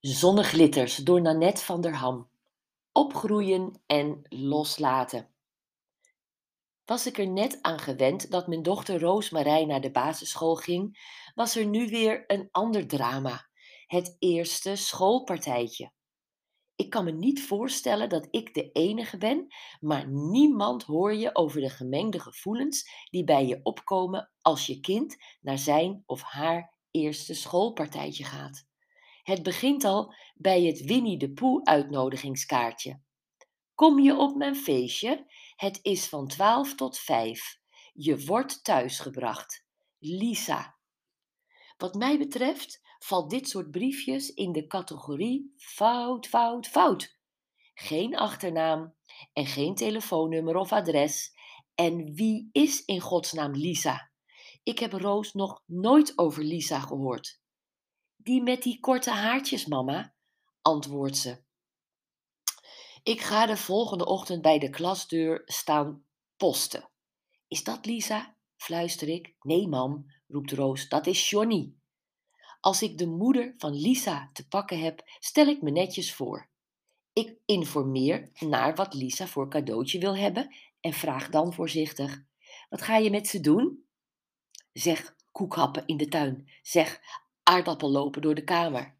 Zonneglitters door Nanette van der Ham. Opgroeien en loslaten. Was ik er net aan gewend dat mijn dochter Roosmarij naar de basisschool ging, was er nu weer een ander drama. Het eerste schoolpartijtje. Ik kan me niet voorstellen dat ik de enige ben, maar niemand hoor je over de gemengde gevoelens die bij je opkomen als je kind naar zijn of haar eerste schoolpartijtje gaat. Het begint al bij het Winnie de Pooh uitnodigingskaartje. Kom je op mijn feestje? Het is van 12 tot 5. Je wordt thuisgebracht. Lisa. Wat mij betreft valt dit soort briefjes in de categorie fout, fout, fout. Geen achternaam en geen telefoonnummer of adres. En wie is in godsnaam Lisa? Ik heb Roos nog nooit over Lisa gehoord. Die met die korte haartjes, mama, antwoordt ze. Ik ga de volgende ochtend bij de klasdeur staan posten. Is dat Lisa? fluister ik. Nee, mam, roept Roos, dat is Johnny. Als ik de moeder van Lisa te pakken heb, stel ik me netjes voor. Ik informeer naar wat Lisa voor cadeautje wil hebben en vraag dan voorzichtig: Wat ga je met ze doen? Zeg koekhappen in de tuin. Zeg aardappel lopen door de kamer.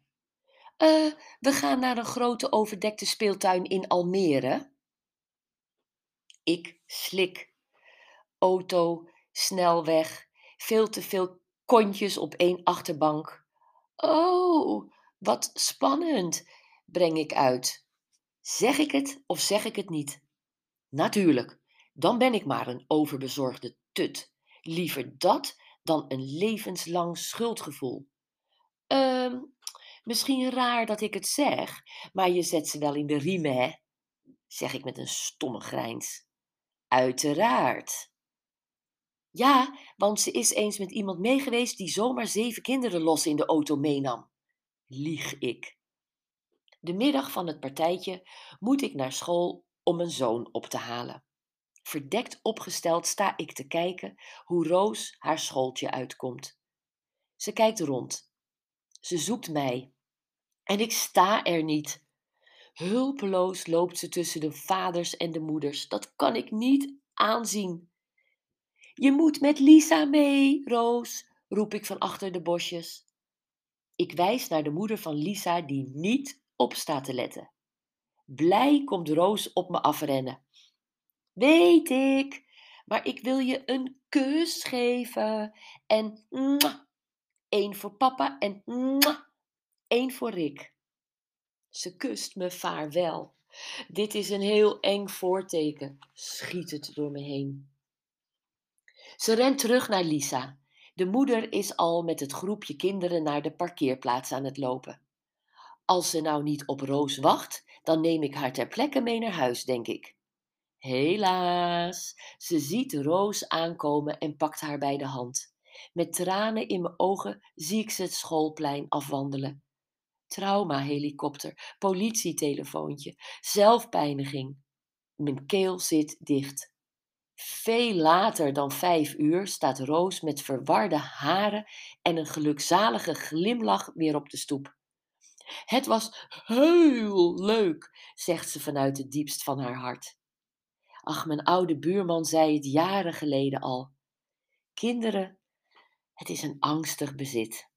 Uh, we gaan naar een grote overdekte speeltuin in Almere. Ik slik. Auto, snelweg, veel te veel kontjes op één achterbank. Oh, wat spannend, breng ik uit. Zeg ik het of zeg ik het niet? Natuurlijk, dan ben ik maar een overbezorgde tut. Liever dat dan een levenslang schuldgevoel. Ehm, misschien raar dat ik het zeg, maar je zet ze wel in de riemen, hè? Zeg ik met een stomme grijns. Uiteraard. Ja, want ze is eens met iemand meegeweest die zomaar zeven kinderen los in de auto meenam. Lieg ik. De middag van het partijtje moet ik naar school om mijn zoon op te halen. Verdekt opgesteld sta ik te kijken hoe Roos haar schooltje uitkomt. Ze kijkt rond ze zoekt mij. En ik sta er niet. Hulpeloos loopt ze tussen de vaders en de moeders. Dat kan ik niet aanzien. Je moet met Lisa mee, Roos, roep ik van achter de bosjes. Ik wijs naar de moeder van Lisa die niet op staat te letten. Blij komt Roos op me afrennen. Weet ik, maar ik wil je een kus geven en Eén voor papa en één voor Rick. Ze kust me vaarwel. Dit is een heel eng voorteken, schiet het door me heen. Ze rent terug naar Lisa. De moeder is al met het groepje kinderen naar de parkeerplaats aan het lopen. Als ze nou niet op Roos wacht, dan neem ik haar ter plekke mee naar huis, denk ik. Helaas, ze ziet Roos aankomen en pakt haar bij de hand. Met tranen in mijn ogen zie ik ze het schoolplein afwandelen. Trauma-helikopter, politietelefoontje, zelfpijniging. Mijn keel zit dicht. Veel later dan vijf uur staat Roos met verwarde haren en een gelukzalige glimlach weer op de stoep. Het was heel leuk, zegt ze vanuit het diepst van haar hart. Ach, mijn oude buurman zei het jaren geleden al. Kinderen het is een angstig bezit.